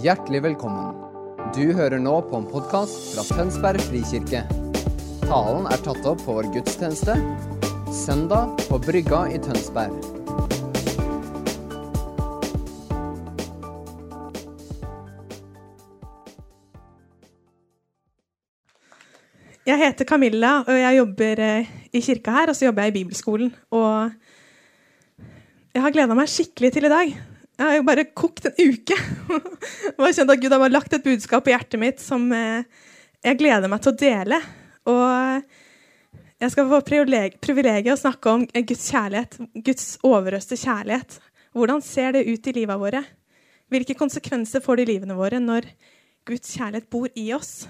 Hjertelig velkommen. Du hører nå på en podkast fra Tønsberg frikirke. Talen er tatt opp på vår gudstjeneste søndag på Brygga i Tønsberg. Jeg heter Camilla, og jeg jobber eh, i kirka her, og så jobber jeg i bibelskolen. Og jeg har gleda meg skikkelig til i dag. Jeg har jo bare kokt en uke. og jeg kjente at Gud har bare lagt et budskap på hjertet mitt som eh, jeg gleder meg til å dele. Og jeg skal få privilegiet å snakke om Guds kjærlighet, Guds overøste kjærlighet. Hvordan ser det ut i livet våre? Hvilke konsekvenser får det i livene våre når Guds kjærlighet bor i oss?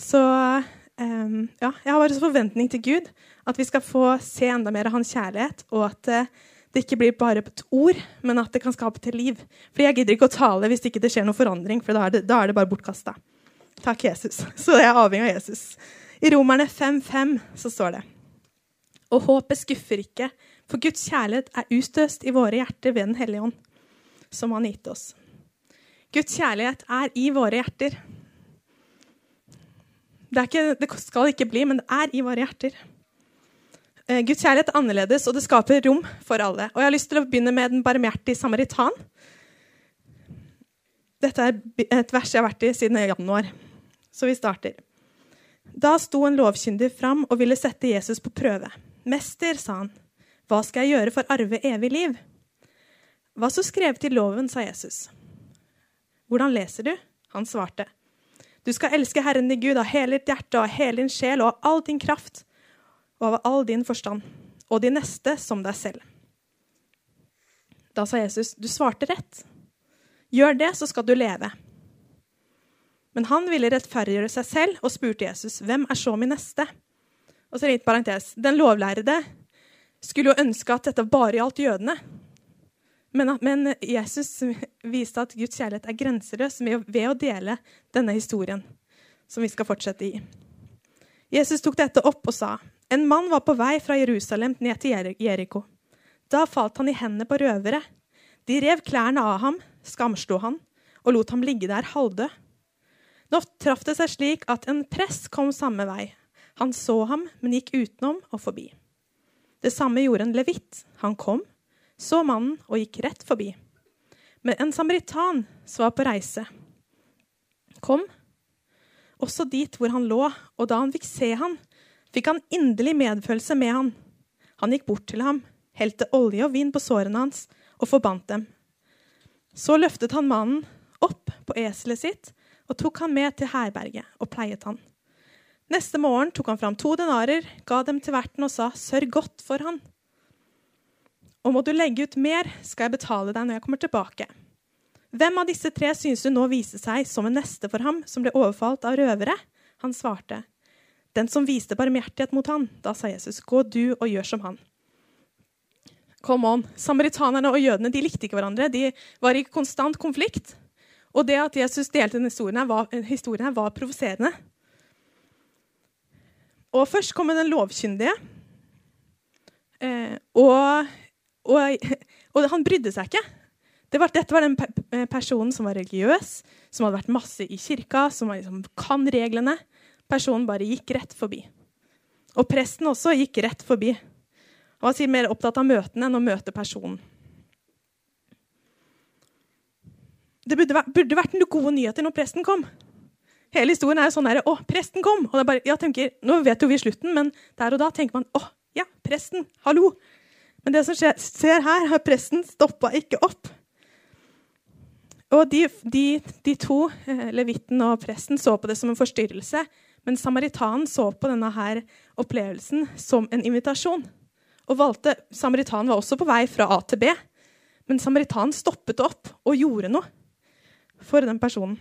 Så um, ja, jeg har bare så forventning til Gud at vi skal få se enda mer av hans kjærlighet, og at uh, det ikke blir bare et ord, men at det kan skape til liv. For jeg gidder ikke å tale hvis ikke det skjer noen forandring, for da er det, da er det bare bortkasta. Takk, Jesus. Så jeg er avhengig av Jesus. I Romerne 5,5 så står det Og håpet skuffer ikke, for Guds kjærlighet er ustøst i våre hjerter ved Den hellige ånd, som Han gitt oss. Guds kjærlighet er i våre hjerter. Det, ikke, det, skal ikke bli, men det er i våre hjerter. Eh, Guds kjærlighet er annerledes, og det skaper rom for alle. Og Jeg har lyst til å begynne med den barmhjertige samaritan. Dette er et vers jeg har vært i siden januar, så vi starter. Da sto en lovkyndig fram og ville sette Jesus på prøve. Mester, sa han, hva skal jeg gjøre for arve evig liv? Hva så skrevet i loven, sa Jesus. Hvordan leser du? Han svarte. Du skal elske Herren din Gud av hele ditt hjerte og av hele din sjel og av all din kraft og av all din forstand, og de neste som deg selv. Da sa Jesus, du svarte rett. Gjør det, så skal du leve. Men han ville rettferdiggjøre seg selv og spurte Jesus, hvem er så min neste? Og så litt parentes. Den lovlærde skulle jo ønske at dette bare gjaldt jødene. Men, men, Jesus viste at Guds kjærlighet er grenseløs ved å dele denne historien, som vi skal fortsette i. Jesus tok dette opp og sa, en mann var på vei fra Jerusalem ned til Jeriko. Da falt han i hendene på røvere. De rev klærne av ham, skamslo han og lot ham ligge der halvdød. Nå traff det seg slik at en prest kom samme vei. Han så ham, men gikk utenom og forbi. Det samme gjorde en levitt. Han kom, så mannen og gikk rett forbi. Men en samaritan som var på reise, kom også dit hvor han lå, og da han fikk se han, fikk han inderlig medfølelse med han. Han gikk bort til ham, helte olje og vin på sårene hans og forbandt dem. Så løftet han mannen opp på eselet sitt og tok han med til herberget og pleiet han. Neste morgen tok han fram to denarer, ga dem til verten og sa, sørg godt for han. Og må du legge ut mer, skal jeg betale deg når jeg kommer tilbake. Hvem av disse tre synes du nå viste seg som en neste for ham, som ble overfalt av røvere? Han svarte, den som viste barmhjertighet mot han. Da sa Jesus, gå du og gjør som han. Come on. Samaritanerne og jødene de likte ikke hverandre. De var i konstant konflikt. Og det at Jesus delte denne historien, her var, historien her var provoserende. Og først kom den lovkyndige. Eh, og, og, og, han brydde seg ikke. Det var, dette var den personen som var religiøs, som hadde vært masse i kirka, som liksom, kan reglene. Personen bare gikk rett forbi. Og presten også gikk rett forbi. Han var mer opptatt av møtene enn å møte personen. Det burde, burde vært noen gode nyheter når presten kom. Hele historien er jo sånn her, å, presten kom! Og det er bare, jeg tenker, Nå vet jo vi slutten, men der og da tenker man å, ja, presten, hallo! Men det som skjer, ser her, har presten stoppa ikke opp. Og de, de, de to, eh, levitten og presten, så på det som en forstyrrelse. Men samaritanen så på denne her opplevelsen som en invitasjon. Og valgte, Samaritanen var også på vei fra A til B, men samaritanen stoppet opp og gjorde noe for den personen.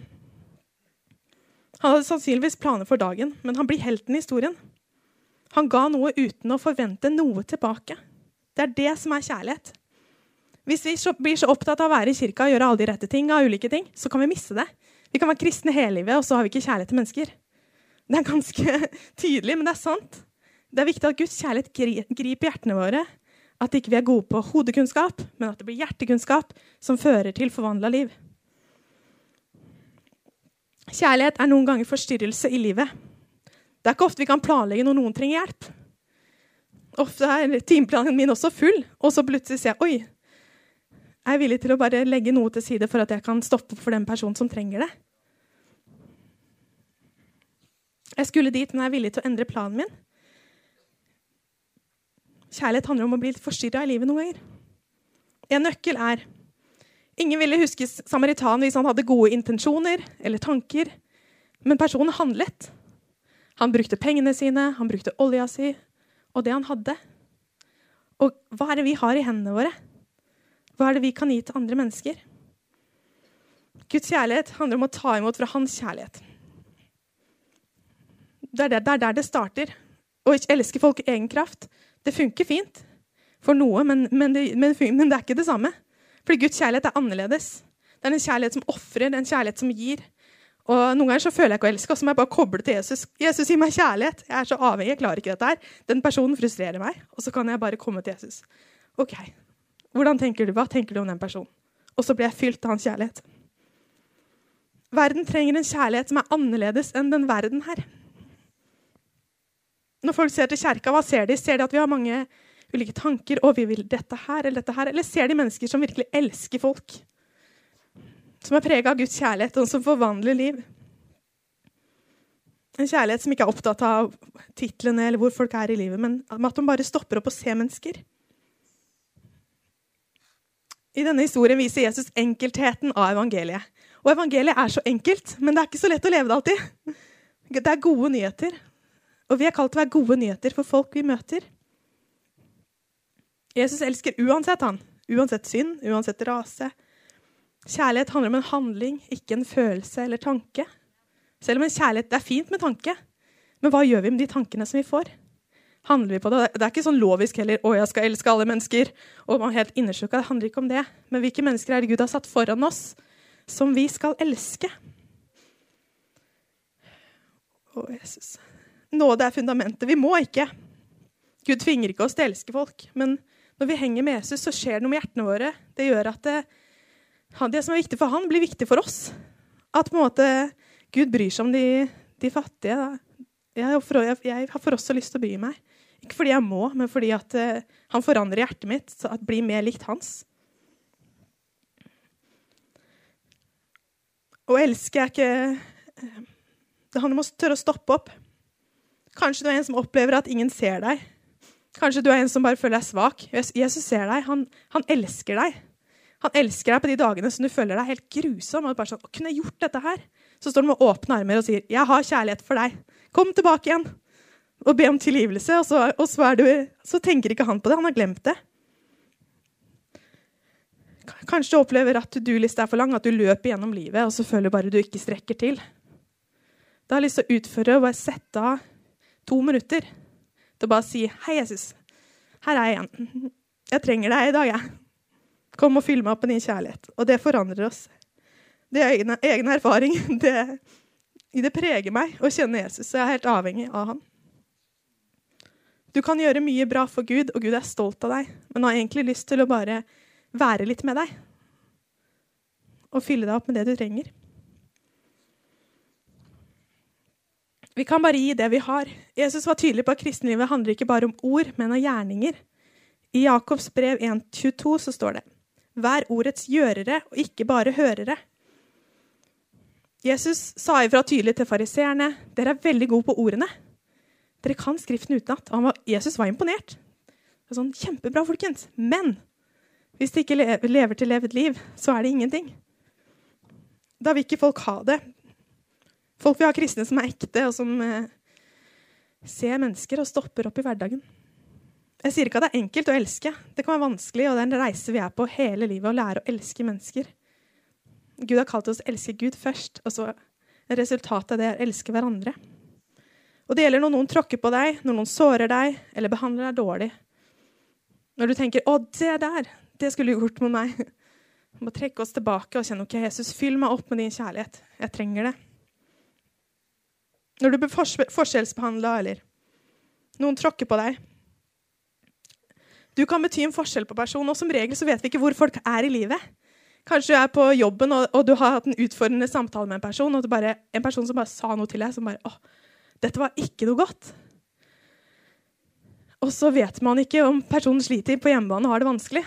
Han hadde sannsynligvis planer for dagen, men han blir helten i historien. Han ga noe uten å forvente noe tilbake. Det er det som er kjærlighet. Hvis vi blir så opptatt av å være i kirka og gjøre alle de rette ting, av ulike ting, så kan vi miste det. Vi kan være kristne hele livet, og så har vi ikke kjærlighet til mennesker. Det er ganske tydelig, men det er sant. Det er viktig at Guds kjærlighet griper hjertene våre. At ikke vi er gode på hodekunnskap, men at det blir hjertekunnskap som fører til forvandla liv. Kjærlighet er noen ganger forstyrrelse i livet. Det er ikke ofte vi kan planlegge når noen trenger hjelp. Ofte er timeplanen min også full, og så plutselig ser jeg oi, jeg er villig til å bare legge noe til side for at jeg kan stoppe for den personen som trenger det. Jeg skulle dit, men jeg er villig til å endre planen min. Kjærlighet handler om å bli litt forstyrra i livet noen ganger. En nøkkel er Ingen ville huske samaritan hvis han hadde gode intensjoner eller tanker, men personen handlet. Han brukte pengene sine, han brukte olja si og det han hadde. Og hva er det vi har i hendene våre? Hva er det vi kan gi til andre mennesker? Guds kjærlighet handler om å ta imot fra hans kjærlighet. Det er, det, det er der det starter. Å elske folk i egen kraft. Det funker fint for noe, men, men, det, men, men det er ikke det samme. Fordi Guds kjærlighet er annerledes. Det er en kjærlighet som ofrer, en kjærlighet som gir. Og Noen ganger så føler jeg ikke å elske, og så må jeg bare koble til Jesus. Jesus gir meg kjærlighet. Jeg er så avhengig, jeg klarer ikke dette her. Den personen frustrerer meg, og så kan jeg bare komme til Jesus. Ok, hvordan tenker du? Hva tenker du om den personen? Og så blir jeg fylt av hans kjærlighet. Verden trenger en kjærlighet som er annerledes enn den verden her. Når folk ser til kjerka, hva ser de? Ser de at vi har mange ulike tanker og vi vil dette her eller dette her? Eller ser de mennesker som virkelig elsker folk? Som er prega av Guds kjærlighet, og som forvandler liv? En kjærlighet som ikke er opptatt av titlene eller hvor folk er i livet, men at de bare stopper opp og ser mennesker. I denne historien viser Jesus enkeltheten av evangeliet. Og evangeliet er så enkelt, men det er ikke så lett å leve det alltid. Det er gode nyheter. Og vi er kalt til å være gode nyheter for folk vi møter. Jesus elsker uansett han. Uansett synd, uansett rase. Kjærlighet handler om en handling, ikke en følelse eller tanke. Selv om en kjærlighet, Det er fint med tanke, men hva gjør vi med de tankene som vi får? Handler vi på det? Det er ikke sånn lovisk heller 'Å, jeg skal elske alle mennesker'. og man helt innersjukka. Det handler ikke om det. Men hvilke mennesker er det Gud har satt foran oss, som vi skal elske? Å, Jesus. Nåde er fundamentet. Vi må ikke. Gud tvinger ikke oss til å elske folk. Men når vi henger med Jesus, så skjer det noe med hjertene våre. Det gjør at det, det som er viktig for han, blir viktig for oss. At på en måte Gud bryr seg om de, de fattige. Jeg, jeg, jeg, har for også lyst til å bry meg. Ikke fordi jeg må, men fordi at uh, han forandrer hjertet mitt så at blir mer likt hans. Å elske er ikke uh, Det handler om å tørre å stoppe opp. Kanskje du er en som opplever at ingen ser deg. Kanskje du er en som bare føler deg svak. Jesus ser deg. Han, han, elsker deg. Han elsker deg på de dagene som du føler deg helt grusom. og bare sånn, å, kunne jeg gjort dette her? Så står han med åpne armer og sier, 'Jeg har kjærlighet for deg. Kom tilbake igjen.' Og be om tilgivelse. Og så, og så, du, så tenker ikke han på det. Han har glemt det. Kanskje du opplever at to do-lista er for lang, at du løper gjennom livet og så føler du bare du ikke strekker til. Da har jeg lyst til å utføre og bare sette av to minutter til å bare si 'Hei, Jesus. Her er jeg igjen. Jeg trenger deg i dag, jeg. Kom og fyll meg opp med din kjærlighet.' Og det forandrer oss. Det er egen, egen erfaring. Det, det, preger meg å kjenne Jesus. Så jeg er helt avhengig av han. Du kan gjøre mye bra for Gud, og Gud er stolt av deg, men har egentlig lyst til å bare være litt med deg og fylle deg opp med det du trenger. Vi kan bare gi det vi har. Jesus var tydelig på at kristenlivet handler ikke bare om ord, men om gjerninger. I Jakobs brev 1,22 så står det Vær ordets gjørere og ikke bare hørere. Jesus sa ifra tydelig til fariseerne dere er veldig gode på ordene. Dere kan Skriften utenat. Jesus var imponert. Det var sånn, Kjempebra, folkens. Men hvis de ikke lever til levd liv, så er det ingenting. Da vil ikke folk ha det. Folk vil ha kristne som er ekte, og som eh, ser mennesker og stopper opp i hverdagen. Jeg sier ikke at det er enkelt å elske. Det kan være vanskelig, og det er en reise vi er på hele livet, å lære å elske mennesker. Gud har kalt oss å elske Gud først, og så resultatet av det er å elske hverandre. Og det gjelder når noen tråkker på deg, når noen sårer deg eller behandler deg dårlig. Når du tenker 'Å, det der, det skulle du gjort med meg'. Må trekke oss tilbake og kjenne 'OK, Jesus, fyll meg opp med din kjærlighet. Jeg trenger det'. Når du blir forskjellsbehandla eller noen tråkker på deg. Du kan bety en forskjell på personen, og som regel så vet vi ikke hvor folk er i livet. Kanskje du er på jobben og, og, du har hatt en utfordrende samtale med en person, og bare, en person som bare sa noe til deg som bare åh, dette var ikke noe godt. Og så vet man ikke om personen sliter på hjemmebane og har det vanskelig.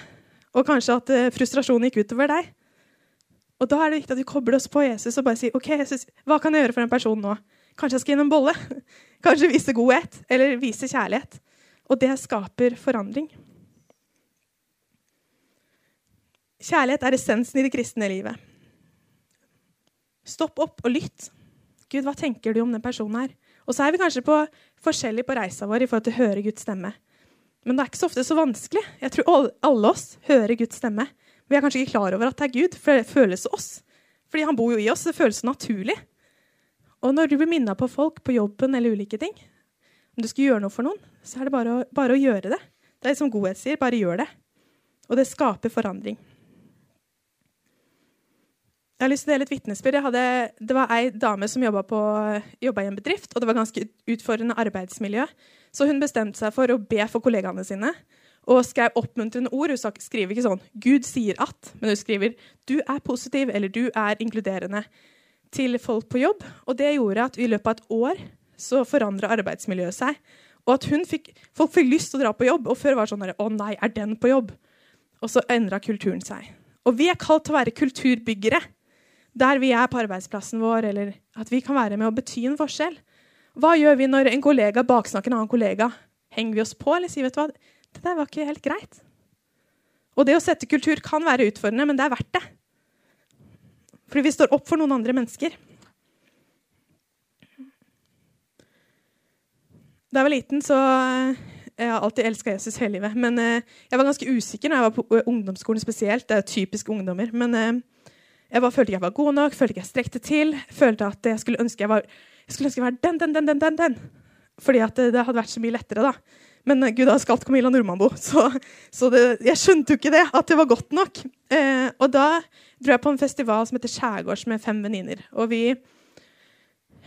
Og kanskje at uh, frustrasjonen gikk utover deg. Og da er det viktig at vi kobler oss på Jesus og bare sier OK, Jesus, hva kan jeg gjøre for en person nå? Kanskje jeg skal gi en bolle? Kanskje vise godhet? Eller vise kjærlighet? Og det skaper forandring. Kjærlighet er essensen i det kristne livet. Stopp opp og lytt. Gud, hva tenker du om den personen her? Og så er vi kanskje på, forskjellig på reisa vår i forhold til å høre Guds stemme. Men det er ikke så ofte så vanskelig. Jeg tror alle oss hører Guds stemme. Vi er kanskje ikke klar over at det er Gud, for det føles oss. Fordi han bor jo i oss. Det føles så naturlig. Og når du blir minna på folk på jobben eller ulike ting, om du skal gjøre noe for noen, så er det bare å, bare å gjøre det. Det er som godhet sier, bare gjør det. Og det skaper forandring. Jeg har lyst til å dele et vitnesbyrd. Det var ei dame som jobba, i en bedrift, og det var ganske utfordrende arbeidsmiljø. Så hun bestemte seg for å be for kollegaene sine og skrev oppmuntrende ord. Hun skriver ikke sånn 'Gud sier at', men hun skriver 'du er positiv' eller 'du er inkluderende' til folk på jobb. Og det gjorde at i løpet av et år så forandra arbeidsmiljøet seg. Og at fikk, folk fikk lyst til å dra på jobb. Og før var det sånn 'Å nei, er den på jobb?' Og så endra kulturen seg. Og vi er kalt til å være kulturbyggere der vi er på arbeidsplassen vår, eller at vi kan være med å bety en forskjell. Hva gjør vi når en kollega baksnakker en annen kollega? Henger vi oss på, eller sier vet du hva, det der var ikke helt greit. Og det å sette kultur kan være utfordrende, men det er verdt det. Fordi vi står opp for noen andre mennesker. Da jeg var liten, så eh, Jeg har alltid elska Jesus hele livet. Men eh, jeg var ganske usikker når jeg var på eh, ungdomsskolen spesielt. Det er typisk ungdommer. Men jeg bare følte ikke jeg var god nok, følte ikke jeg strekte til. Følte at jeg skulle ønske jeg var, jeg skulle ønske jeg var den, den, den, den, den. Fordi at det hadde vært så mye lettere, da. Men Gud har skalt Camilla Nordmannbo, så, så det, jeg skjønte jo ikke det, at det var godt nok. Eh, og da dro jeg på en festival som heter Skjærgårds med fem venninner. Og vi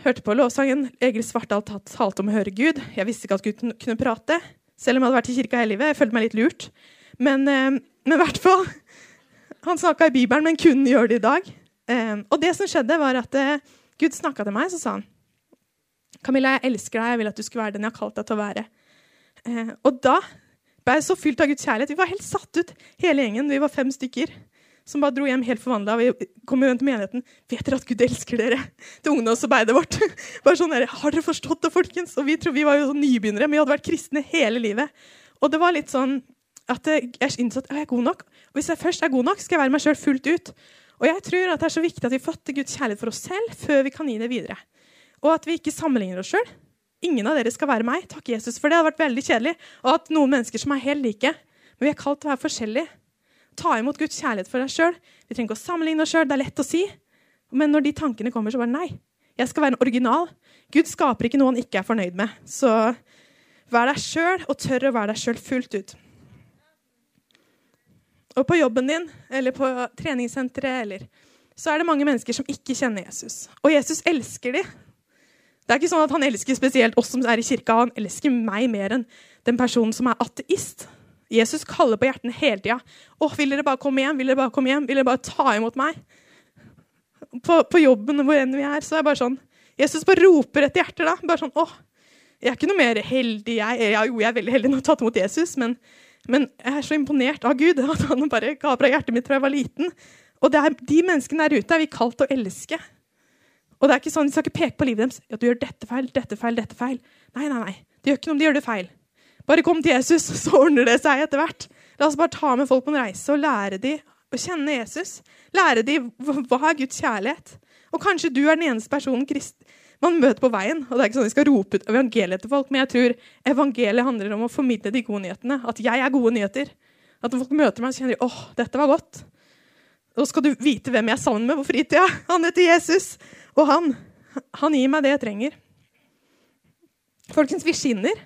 hørte på lovsangen. Egil Svartdal talte om å høre Gud. Jeg visste ikke at Gud kunne prate, selv om jeg hadde vært i kirka hele livet. Jeg følte meg litt lurt. Men, eh, i hvert fall Han snakka i Bibelen, men kunne gjøre det i dag. Eh, og det som skjedde, var at eh, Gud snakka til meg, så sa han Camilla, jeg elsker deg. Jeg vil at du skal være den jeg har kalt deg til å være. Eh, og da ble jeg så fylt av Guds kjærlighet. Vi var helt satt ut, hele gjengen. Vi var fem stykker som bare dro hjem helt forvandla. Vi kom jo til menigheten. Vet dere at Gud elsker dere? Til ungdomsarbeidet vårt. Bare sånn der, Har dere forstått det, folkens? Og vi, tror, vi var jo sånn nybegynnere, vi hadde vært kristne hele livet. Og det var litt sånn at jeg innså at jeg er god nok. Og hvis jeg først er god nok, skal jeg være meg sjøl fullt ut. Og jeg tror at det er så viktig at vi fatter Guds kjærlighet for oss selv før vi kan gi det videre. Og at vi ikke sammenligner oss sjøl. Ingen av dere skal være meg. Takk, Jesus, for det hadde vært veldig kjedelig. Og at noen mennesker som er helt like. Men vi er kalt til å være forskjellige. Ta imot Guds kjærlighet for deg sjøl. Vi trenger ikke å sammenligne oss sjøl. Det er lett å si. Men når de tankene kommer, så bare nei. Jeg skal være en original. Gud skaper ikke noe han ikke er fornøyd med. Så vær deg sjøl, og tør å være deg sjøl fullt ut. Og på jobben din, eller på treningssenteret, eller så er det mange mennesker som ikke kjenner Jesus. Og Jesus elsker dem. Det er ikke sånn at Han elsker spesielt oss som er i kirka. Han elsker meg mer enn den personen som er ateist. Jesus kaller på hjertene hele tida. Å, vil dere bare komme hjem? Vil dere bare komme hjem? Vil dere bare ta imot meg? På, på jobben hvor enn vi er, så er det bare sånn Jesus bare roper etter hjerter da. Bare sånn, å, Jeg er ikke noe mer heldig, jeg. Ja, jo, jeg er veldig heldig jeg har tatt imot Jesus, men, men, jeg er så imponert av Gud at han bare ga fra hjertet mitt fra jeg var liten. Og er, de menneskene der ute er vi kalt å elske. Og det er ikke sånn, De skal ikke peke på livet deres. Ja, du gjør dette feil, dette feil, dette feil. Nei, nei, nei. De gjør ikke noe om de gjør det feil. Bare kom til Jesus, så ordner det seg etter hvert. La oss bare ta med folk på en reise og lære dem å kjenne Jesus. Lære dem hva er Guds kjærlighet. Og kanskje du er den eneste personen Krist man møter på veien. Og det er ikke sånn de skal rope ut evangeliet til folk, men jeg tror evangeliet handler om å formidle de gode nyhetene. At jeg er gode nyheter. At folk møter meg, så kjenner de åh, dette var godt. Nå skal du vite hvem jeg er sammen med på fritida. Han heter Jesus. Og han, han gir meg det jeg trenger. Folkens, vi skinner.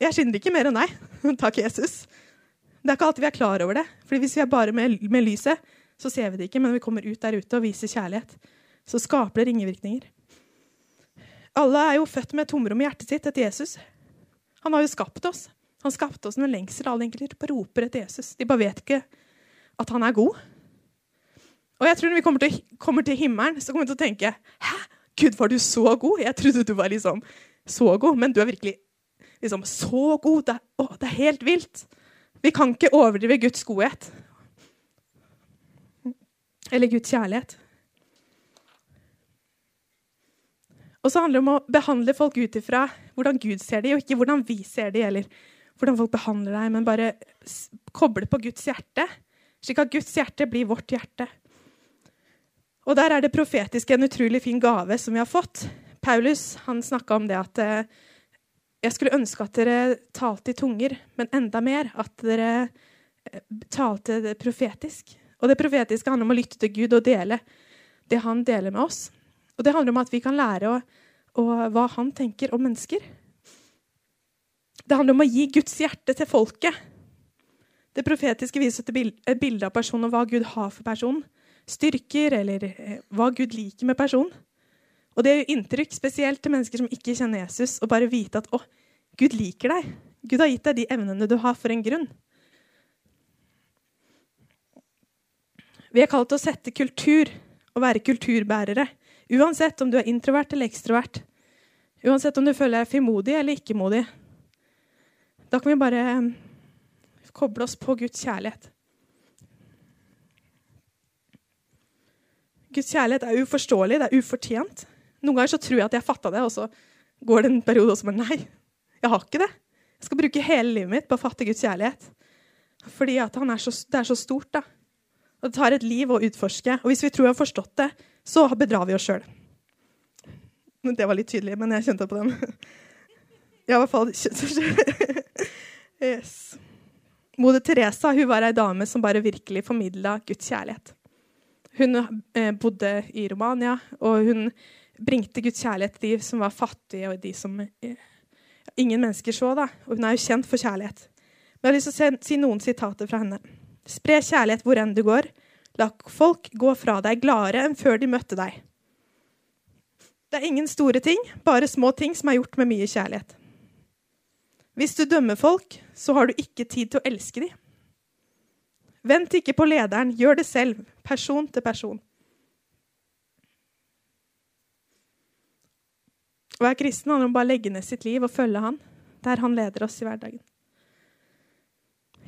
Jeg skinner ikke mer enn deg. Takk, Jesus. Det er ikke alltid vi er klar over det. Fordi hvis vi er bare med, med, lyset, så ser vi det ikke. Men når vi kommer ut der ute og viser kjærlighet, så skaper det ringevirkninger. Alle er jo født med tomrom i hjertet sitt etter Jesus. Han har jo skapt oss. Han skapte oss med lengsel. Alle egentlig roper etter Jesus. De bare vet ikke at han er god. Og jeg tror når vi kommer til, kommer til himmelen, så kommer vi til å tenke Hæ? Gud, var du så god? Jeg trodde du var liksom så god, men du er virkelig liksom så god. Det er, å, det er helt vilt. Vi kan ikke overdrive Guds godhet. Eller Guds kjærlighet. Og så handler det om å behandle folk ut ifra hvordan Gud ser dem, og ikke hvordan vi ser dem, eller hvordan folk behandler deg, men bare koble på Guds hjerte, slik at Guds hjerte blir vårt hjerte. Og der er det profetiske en utrolig fin gave som vi har fått. Paulus han snakka om det at eh, jeg skulle ønske at dere talte i tunger, men enda mer at dere eh, talte det profetisk. Og det profetiske handler om å lytte til Gud og dele det han deler med oss. Og det handler om at vi kan lære å, å, hva han tenker om mennesker. Det handler om å gi Guds hjerte til folket. Det profetiske viser et bilde av personen og hva Gud har for personen. Styrker eller eh, hva Gud liker med personen. Og det gjør inntrykk spesielt til mennesker som ikke kjenner Jesus, å bare vite at å, Gud liker deg. Gud har gitt deg de evnene du har, for en grunn. Vi er kalt til å sette kultur og være kulturbærere. Uansett om du er introvert eller ekstrovert. Uansett om du føler deg frimodig eller ikke-modig. Da kan vi bare eh, koble oss på Guds kjærlighet. Guds kjærlighet er uforståelig, det er ufortjent. Noen ganger så tror jeg at jeg fatta det, og så går det en periode også med nei. Jeg har ikke det. Jeg skal bruke hele livet mitt på å fatte Guds kjærlighet. Fordi er så, det er så stort. da. Og Det tar et liv å utforske. Og hvis vi tror vi har forstått det, så bedrar vi oss sjøl. Det var litt tydelig, men jeg kjente på den. Ja, i hvert fall yes. Moder Teresa hun var ei dame som bare virkelig formidla Guds kjærlighet. Hun eh, bodde i Romania, og hun bringte Guds kjærlighet til de som var fattige, og de som eh, ingen mennesker så. da. Og hun er jo kjent for kjærlighet. Men jeg har lyst til å si noen sitater fra henne. Spre kjærlighet hvor enn du går. La folk gå fra deg gladere enn før de møtte deg. Det er ingen store ting, bare små ting som er gjort med mye kjærlighet. Hvis du dømmer folk, så har du ikke tid til å elske dem. Vent ikke på lederen, gjør det selv, person til person. Å være kristen handler om bare å legge ned sitt liv og følge han, der han leder oss i hverdagen.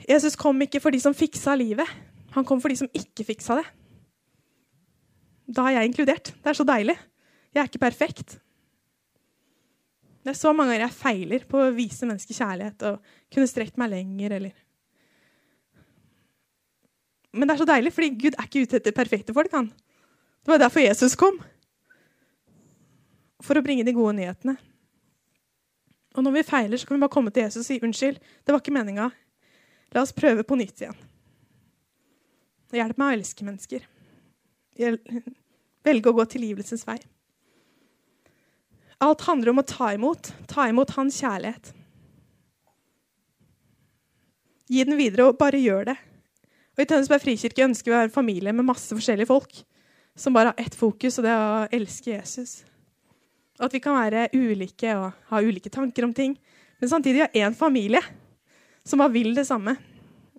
Jesus kom ikke for de som fiksa livet. Han kom for de som ikke fiksa det. Da er jeg inkludert. Det er så deilig. Jeg er ikke perfekt. Det er så mange ganger jeg feiler på å vise mennesker kjærlighet og kunne strekt meg lenger. eller... Men det er så deilig, fordi Gud er ikke ute etter perfekte folk. han. Det var derfor Jesus kom. For å bringe de gode nyhetene. Og når vi feiler, så kan vi bare komme til Jesus og si unnskyld. Det var ikke meninga. La oss prøve på nytt igjen. Hjelp meg å elske mennesker. Velge å gå tilgivelsens vei. Alt handler om å ta imot. Ta imot hans kjærlighet. Gi den videre, og bare gjør det. Og I Tønsberg frikirke ønsker vi å være en familie med masse forskjellige folk som bare har ett fokus, og det er å elske Jesus. Og At vi kan være ulike og ha ulike tanker om ting, men samtidig ha én familie som bare vil det samme.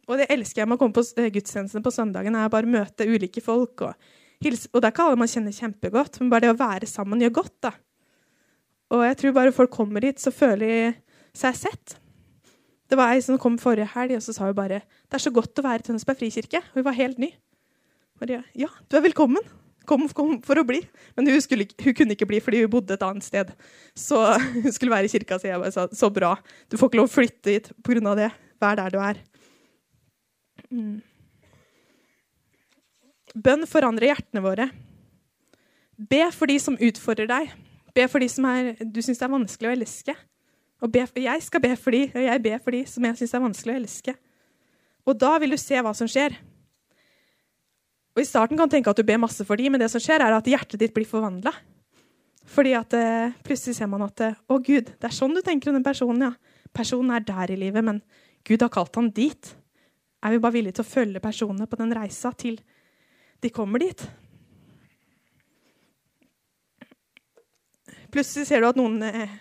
Og det elsker jeg med å komme på eh, gudstjenestene på søndagen. er bare møte ulike folk. Og, hilse. og det er ikke alle man kjenner kjempegodt, men bare det å være sammen gjør godt. da. Og jeg tror bare folk kommer hit, så føler de seg sett. Det var ei som kom forrige helg, og så sa hun bare det er så godt å være i Tønsberg frikirke. Hun var helt ny. Maria, ja, du er velkommen. Kom, kom for å bli. Men hun, skulle, hun, kunne ikke bli fordi hun bodde et annet sted. Så hun skulle være i kirka, så jeg bare sa så bra. Du får ikke lov å flytte hit pga. det. Vær der du er. Mm. Bønn forandrer hjertene våre. Be for de som utfordrer deg. Be for de som er, du syns er vanskelig å elske. Og be, jeg skal be for de, og jeg ber for de som jeg syns er vanskelig å elske. Og da vil du se hva som skjer. Og I starten kan du tenke at du ber masse for de, men det som skjer er at hjertet ditt blir forvandla. Fordi at eh, plutselig ser man at eh, å Gud, det er sånn du tenker om den personen. ja. Personen er der i livet, men Gud har kalt han dit er vi bare villige til å følge personene på den reisa til de kommer dit. Plutselig ser du at noen eh,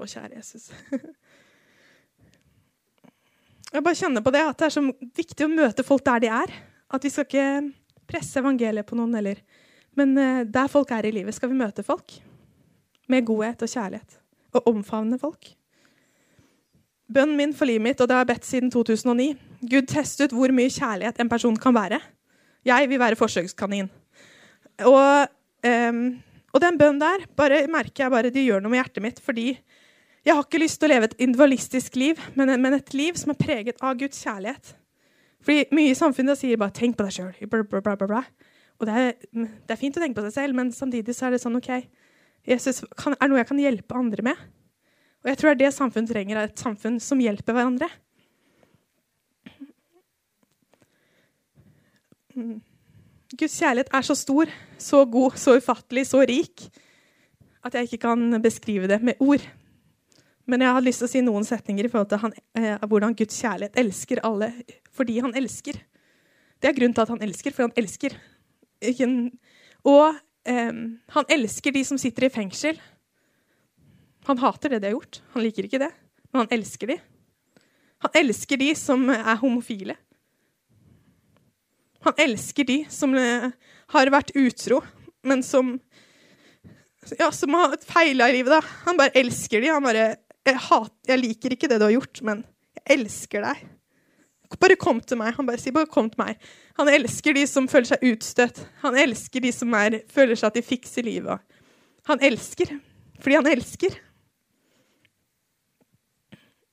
Å, kjære Jesus. Jeg bare kjenner på det, at det er så viktig å møte folk der de er. At vi skal ikke presse evangeliet på noen, heller. Men eh, der folk er i livet, skal vi møte folk med godhet og kjærlighet. Og omfavne folk. Bønnen min for livet mitt, og det har jeg bedt siden 2009 Gud, test ut hvor mye kjærlighet en person kan være. Jeg vil være forsøkskanin. Og, um, og den bønnen der bare merker jeg bare de gjør noe med hjertet mitt. Fordi jeg har ikke lyst til å leve et individualistisk liv, men, men et liv som er preget av Guds kjærlighet. Fordi mye i samfunnet sier bare 'tenk på deg sjøl'. Og det er, det er, fint å tenke på seg selv, men samtidig så er det sånn OK Jesus kan, er noe jeg kan hjelpe andre med. Og jeg tror det er det samfunnet trenger, er et samfunn som hjelper hverandre. Guds kjærlighet er så stor, så god, så ufattelig, så rik at jeg ikke kan beskrive det med ord. Men jeg har lyst til å si noen setninger i forhold til han, eh, hvordan Guds kjærlighet elsker alle fordi han elsker. Det er grunnen til at han elsker, for han elsker. Og eh, han elsker de som sitter i fengsel. Han hater det de har gjort. Han liker ikke det, men han elsker de. Han elsker de som er homofile. Han elsker de som eh, har vært utro, men som ja, som har feila i livet. da. Han bare elsker de. Han bare jeg, hat, jeg liker ikke det du har gjort, men jeg elsker deg. Bare kom til meg. Han bare sier bare kom til meg. Han elsker de som føler seg utstøtt. Han elsker de som er, føler seg at de fikser livet. Han elsker fordi han elsker.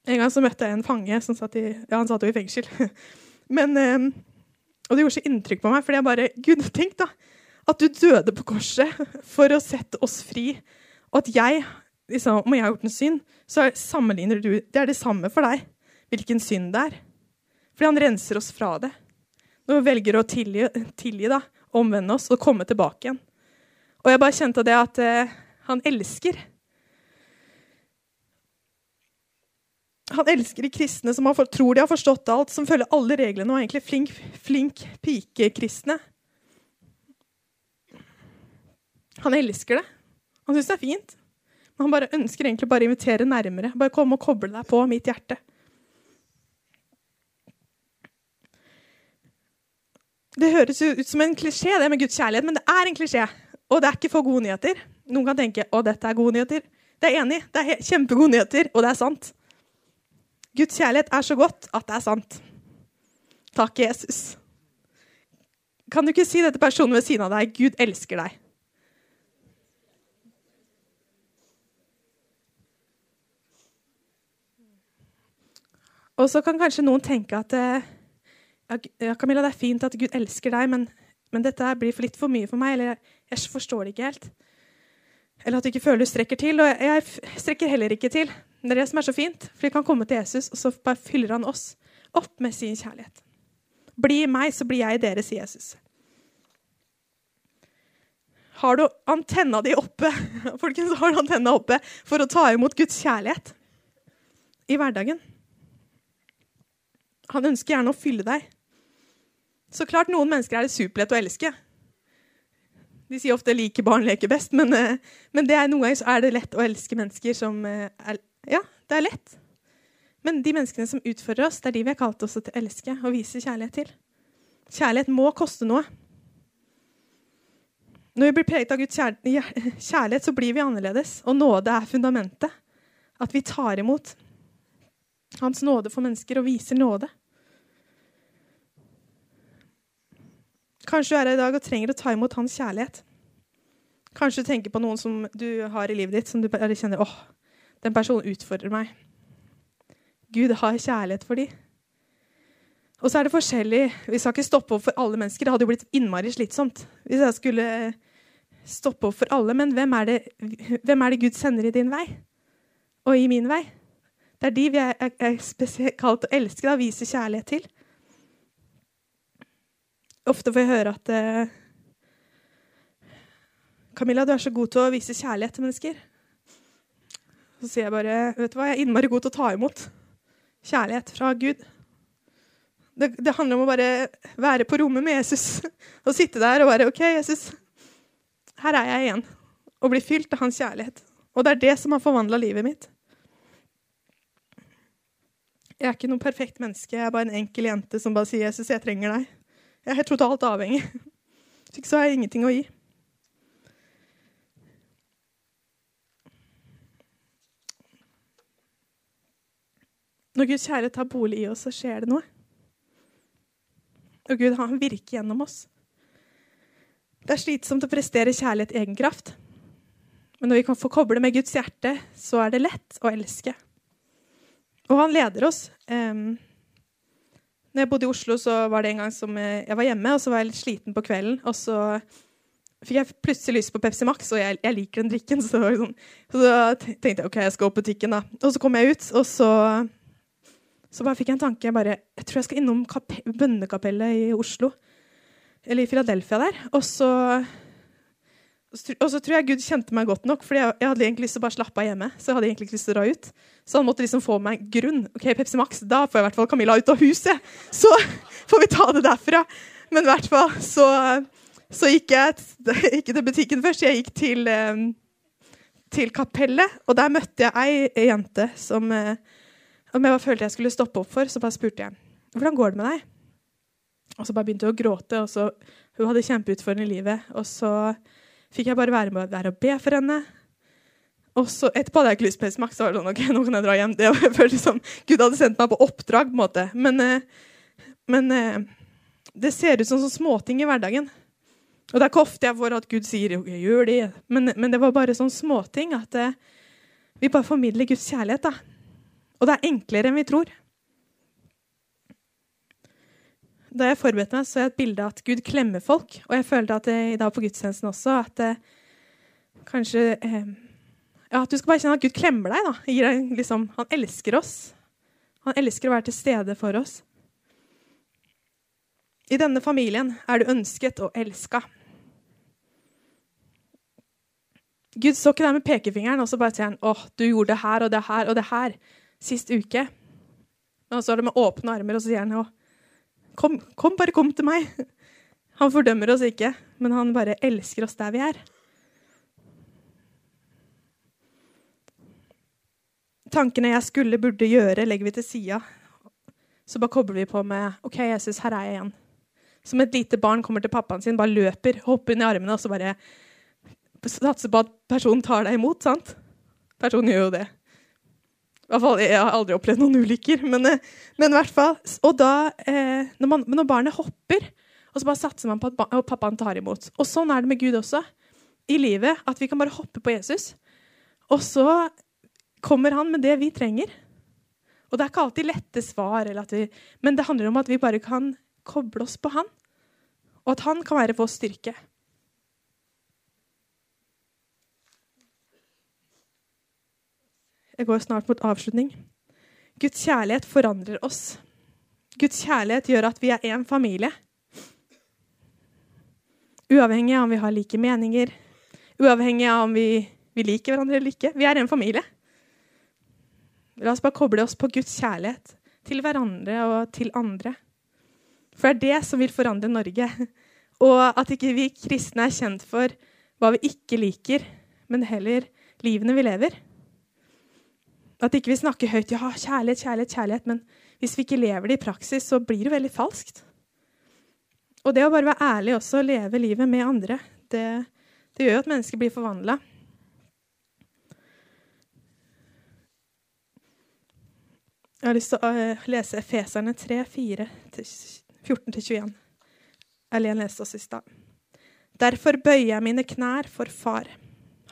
En gang så møtte jeg en fange som satt i Ja, han satt jo i fengsel. Men, eh, og det gjorde så inntrykk på meg, fordi jeg bare Gud, tenk da at du døde på korset for å sette oss fri. Og at jeg, liksom, om jeg har gjort en synd, så sammenligner du Det er det samme for deg hvilken synd det er. Fordi han renser oss fra det. Når vi velger å tilgi, tilgi da, omvende oss og komme tilbake igjen. Og jeg bare kjente det at eh, han elsker. Han elsker de kristne som for, tror de har forstått alt, som følger alle reglene og er egentlig flink, flink pikekristne. Han elsker det. Han syns det er fint. Han bare ønsker egentlig bare å invitere nærmere. Bare komme og koble deg på mitt hjerte. Det høres ut som en klisjé, det med Guds kjærlighet, men det er en klisjé. Og det er ikke for gode nyheter. Noen kan tenke å, dette er gode nyheter. Det er enig. Det er kjempegode nyheter, og det er sant. Guds kjærlighet er så godt at det er sant. Takk, Jesus. Kan du ikke si det til personen ved siden av deg? Gud elsker deg. Og så kan kanskje noen tenke at eh, ja, Camilla, det er fint at Gud elsker deg, men, men dette blir for litt for mye for meg. Eller jeg, forstår det ikke helt. Eller at du ikke føler du strekker til. Og jeg, strekker heller ikke til. Det er det som er så fint. For vi kan komme til Jesus, og så bare fyller han oss opp med sin kjærlighet. Bli meg, så blir jeg i dere, Jesus. Har du antenna di oppe folkens, har du antenna oppe for å ta imot Guds kjærlighet i hverdagen? Han ønsker gjerne å fylle deg. Så klart, noen mennesker er det superlett å elske. De sier ofte 'like barn leker best', men, eh, men er noen ganger er det lett å elske mennesker som eh, er Ja, det er lett. Men de menneskene som utfører oss, det er de vi har kalt oss til å elske og vise kjærlighet til. Kjærlighet må koste noe. Når vi blir preget av Guds kjærlighet, så blir vi annerledes. Og nåde er fundamentet. At vi tar imot Hans nåde for mennesker og viser nåde. Kanskje du er her i dag og trenger å ta imot hans kjærlighet. Kanskje du tenker på noen som du har i livet ditt, som du bare kjenner åh, den personen utfordrer meg. Gud har kjærlighet for dem. Og så er det forskjellig. Vi skal ikke stoppe opp for alle mennesker. Det hadde jo blitt innmari slitsomt hvis jeg skulle stoppe opp for alle. Men hvem er, det, hvem er det Gud sender i din vei? Og i min vei? Det er de vi er, er spesielt kalt å elske, da, vise kjærlighet til. Ofte får jeg høre at eh, Camilla, du er så god til å vise kjærlighet til mennesker. Så sier jeg bare vet du hva, jeg er innmari god til å ta imot kjærlighet fra Gud. Det, det, handler om å bare være på rommet med Jesus og sitte der og bare OK, Jesus, her er jeg igjen. Og bli fylt av hans kjærlighet. Og det er det som har forvandla livet mitt. Jeg er ikke noe perfekt menneske. Jeg er bare en enkel jente som bare sier 'Jesus, jeg trenger deg'. Jeg er helt totalt avhengig. Hvis ikke så har jeg ingenting å gi. Når Guds kjærlighet tar bolig i oss, så skjer det noe. Og Gud han virker gjennom oss. Det er slitsomt å prestere kjærlighet egen kraft. Men når vi kan få koble med Guds hjerte, så er det lett å elske. Og han leder oss. Um, når jeg bodde i Oslo, så var det en gang som jeg var hjemme, og så var jeg litt sliten på kvelden. Og så fikk jeg plutselig lyst på Pepsi Max, og jeg, jeg liker den drikken. Så, sånn, så, da tenkte jeg OK, jeg skal opp butikken, da. Og så kom jeg ut, og så så bare fikk jeg en tanke. Jeg, bare, jeg tror jeg skal innom bønnekapellet i Oslo. Eller i Philadelphia der. Og så, og så tror jeg Gud kjente meg godt nok, for jeg, hadde egentlig lyst til å bare slappe av hjemme. Så jeg hadde egentlig ikke lyst til å dra ut. Så han måtte liksom få meg grunn. Ok, Pepsi Max, da får jeg i hvert fall Camilla ut av huset. Så får vi ta det derfra. Men i hvert fall så, så gikk jeg ikke til butikken først. Jeg gikk til, til kapellet, og der møtte jeg ei jente som om jeg følte jeg skulle stoppe opp for, så bare spurte jeg hvordan går det med deg. Og så bare begynte hun å gråte. og så, Hun hadde kjempeutfordrende i livet. Og så fikk jeg bare være med der og be for henne. Og så Etterpå hadde jeg ikke lyst på smak, så var det sånn, ok, nå kan jeg dra hjem. Det jeg som Gud hadde sendt meg på oppdrag. på en måte. Men, eh, men eh, det ser ut som sånn småting i hverdagen. Og det er ikke ofte jeg får at Gud sier okay, gjør det. Men, men det var bare sånn småting at eh, vi bare formidler Guds kjærlighet. da. Og det er enklere enn vi tror. Da jeg forberedte meg, så jeg et bilde av at Gud klemmer folk. Og jeg følte at det, i dag på gudstjenesten også at det, kanskje eh, ja, At du skal bare kjenne at Gud klemmer deg. da. Deg, liksom, han elsker oss. Han elsker å være til stede for oss. I denne familien er du ønsket og elska. Gud så ikke deg med pekefingeren og så bare sier han, åh, du gjorde det her og det her og det her sist uke. Men så er det med åpne armer, og så sier han kom, kom, bare kom til meg. Han fordømmer oss ikke, men han bare elsker oss der vi er. Tankene jeg skulle, burde gjøre, legger vi til sida. Så bare kobler vi på med OK, Jesus, her er jeg igjen. Som et lite barn kommer til pappaen sin, bare løper, hopper inn i armene og så bare satser på at personen tar deg imot. sant? Personen gjør jo det. Fall, jeg har aldri opplevd noen ulykker, men, eh, men i hvert fall. Og da, eh, når, man, når, barnet hopper, og så bare satser man på at og pappaen tar imot. Og sånn er det med Gud også i livet. At vi kan bare hoppe på Jesus. Og så kommer han med det vi trenger. Og det er ikke alltid lette svar, vi, men det handler om at vi bare kan koble oss på han. Og at han kan være vår styrke. Jeg går snart mot avslutning. Guds kjærlighet forandrer oss. Guds kjærlighet gjør at vi er én familie. Uavhengig av om vi har like meninger, uavhengig av om vi, vi liker hverandre eller ikke. Vi er en familie. La oss bare koble oss på Guds kjærlighet til hverandre og til andre. For det er det som vil forandre Norge. Og at ikke vi kristne er kjent for hva vi ikke liker, men heller livene vi lever. At ikke vi snakker høyt ja, kjærlighet, kjærlighet, kjærlighet, men hvis vi ikke lever det i praksis, så blir det veldig falskt. Og det å bare være ærlig også og leve livet med andre, det, det gjør at mennesker blir forvandla. Jeg har lyst til å uh, lese Efeserne 3, 4-14-21. Elen leste oss i stad. Derfor bøyer jeg mine knær for Far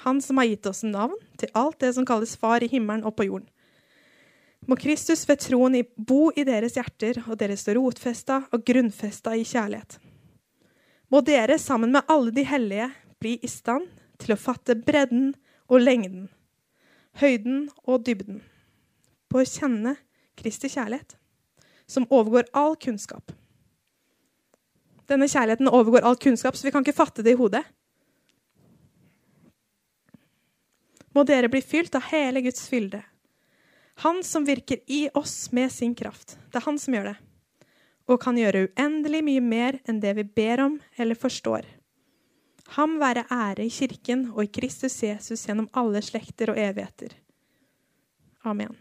han som har gitt oss navn til alt det som kalles Far i himmelen og på jorden. Må Kristus ved troen bo i deres hjerter, og dere står rotfesta og grunnfesta i kjærlighet. Må dere sammen med alle de hellige bli i stand til å fatte bredden og lengden, høyden og dybden, på å kjenne Kristi kjærlighet, som overgår all kunnskap. Denne kjærligheten overgår all kunnskap, så vi kan ikke fatte det i hodet. Må dere bli fylt av hele Guds fylde. Han som virker i oss med sin kraft. Det er han som gjør det. Og kan gjøre uendelig mye mer enn det vi ber om eller forstår. Ham være ære i Kirken og i Kristus Jesus gjennom alle slekter og evigheter. Amen.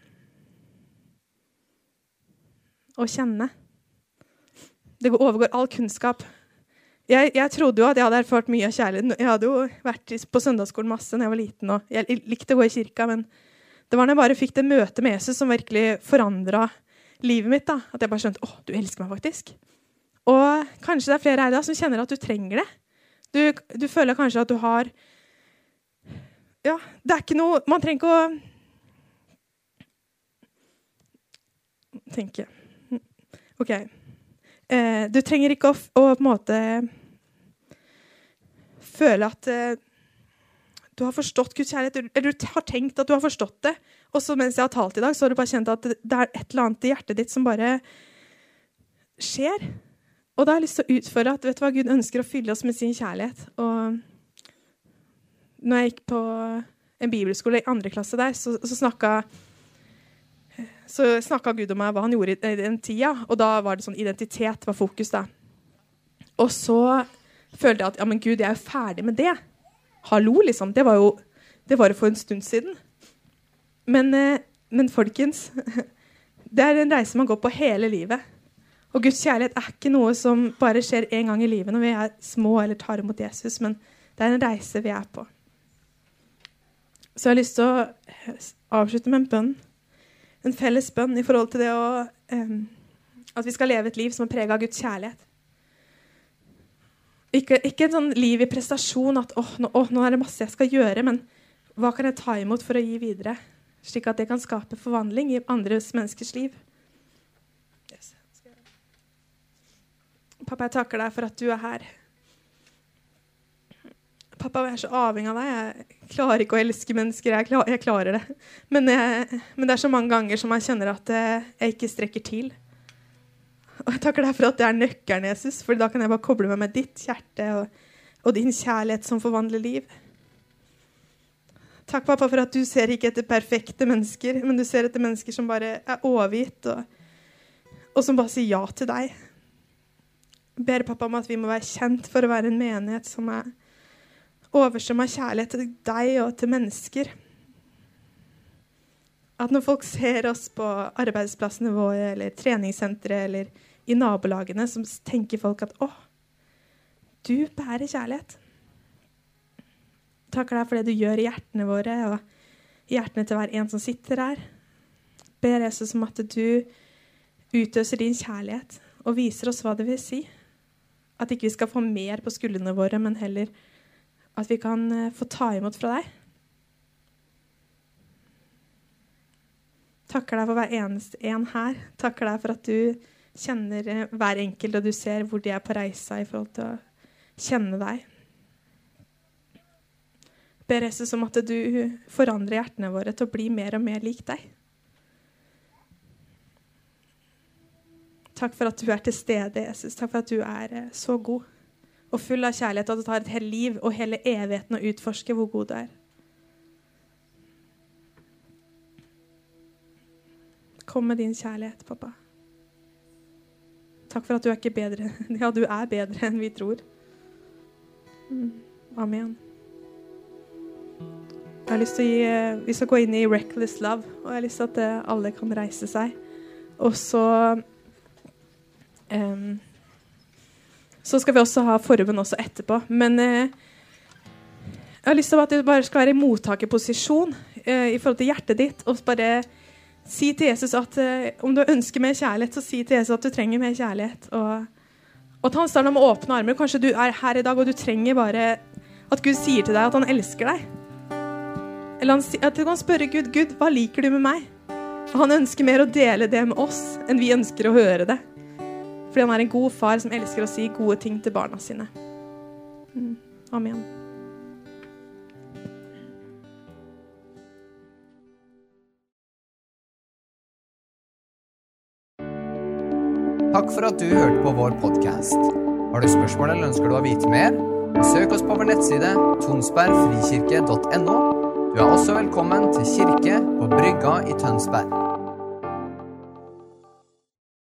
Å kjenne. Det overgår all kunnskap. Jeg, jeg, trodde jo at jeg hadde erfart mye av kjærligheten. Jeg hadde jo vært på søndagsskolen masse da jeg var liten, og jeg likte å gå i kirka. Men det var når jeg bare fikk det møtet med Jesus som virkelig forandra livet mitt. da, At jeg bare skjønte å, du elsker meg faktisk. Og kanskje det er flere her da som kjenner at du trenger det. Du, du føler kanskje at du har Ja, det er ikke noe Man trenger ikke å tenke OK. Eh, du trenger ikke å, å, på en måte føle at eh, du har forstått Guds kjærlighet, eller du har tenkt at du har forstått det. Og så mens jeg har talt i dag, så har du bare kjent at det er et eller annet i hjertet ditt som bare skjer. Og da har jeg lyst til å utfordre at vet du hva, Gud ønsker å fylle oss med sin kjærlighet. Og når jeg gikk på en bibelskole i andre klasse der, så, så snakka så snakka Gud om meg hva han gjorde i den tida. Og da var det sånn identitet var fokus. da. Og så følte jeg at ja, men Gud, jeg er jo ferdig med det. Hallo, liksom. Det var jo det var for en stund siden. Men, eh, men folkens, det er en reise man går på hele livet. Og Guds kjærlighet er ikke noe som bare skjer én gang i livet når vi er små eller tar imot Jesus, men det er en reise vi er på. Så jeg har lyst til å avslutte med en bønn. En felles bønn i forhold til det å um, At vi skal leve et liv som er prega av Guds kjærlighet. Ikke, ikke et sånn liv i prestasjon at oh, nå, oh, nå, er det masse jeg skal gjøre, men hva kan jeg ta imot for å gi videre? Slik at det kan skape forvandling i andres menneskers liv. Pappa, jeg takker deg for at du er her. Pappa, jeg er så avhengig av deg. Jeg klarer ikke å elske mennesker. Jeg, klar, jeg klarer det. Men, jeg, men, det er så mange ganger som jeg kjenner at eh, jeg ikke strekker til. Og jeg takker deg for at det er nøkkelen, Jesus, for da kan jeg bare koble meg med ditt hjerte og, og din kjærlighet som forvandler liv. Takk, pappa, for at du ser ikke etter perfekte mennesker, men du ser etter mennesker som bare er overgitt, og, og som bare sier ja til deg. Jeg ber pappa om at vi må være kjent for å være en menighet som er overstrøm av kjærlighet til deg og til mennesker. At når folk ser oss på arbeidsplassene våre eller treningssentre eller i nabolagene, så tenker folk at å, du bærer kjærlighet. Takker deg for det du gjør i hjertene våre og i hjertene til hver en som sitter her. Ber Jesus om at du utøser din kjærlighet og viser oss hva det vil si. At ikke vi skal få mer på skuldrene våre, men heller at vi kan eh, få ta imot fra deg. Takker deg for hver eneste en her. Takker deg for at du kjenner eh, hver enkelt, og du ser hvor de er på reisa i forhold til å kjenne deg ber Jesus om at du forandrer hjertene våre til å bli mer og mer lik deg. Takk for at du er til stede, Jesus. Takk for at du er eh, så god og full av kjærlighet, og at du tar et helt liv og hele evigheten å utforske hvor god du er. Kom med din kjærlighet, pappa. Takk for at du er ikke bedre. Ja, du er bedre enn vi tror. Mm. Amen. Jeg har lyst til å gi, eh, Vi skal gå inn i 'Reckless Love', og jeg har lyst til at eh, alle kan reise seg. Og så um, Så skal vi også ha forbund også etterpå. Men eh, jeg har lyst til at du bare skal være i mottakerposisjon eh, i forhold til hjertet ditt. Og bare si til Jesus at eh, om du ønsker mer kjærlighet, så si til Jesus at du trenger mer kjærlighet. Og, og at han står med åpne armer. Kanskje du er her i dag og du trenger bare at Gud sier til deg at han elsker deg. Eller at du kan spørre Gud Gud, hva liker du med meg? Og han ønsker mer å dele det med oss enn vi ønsker å høre det. Fordi han er en god far som elsker å si gode ting til barna sine. Mm. Amen. Takk for at du hørte på vår podkast. Har du spørsmål eller ønsker du å vite mer? Søk oss på vår nettside tonsbergfrikirke.no du er også velkommen til kirke på Brygga i Tønsberg.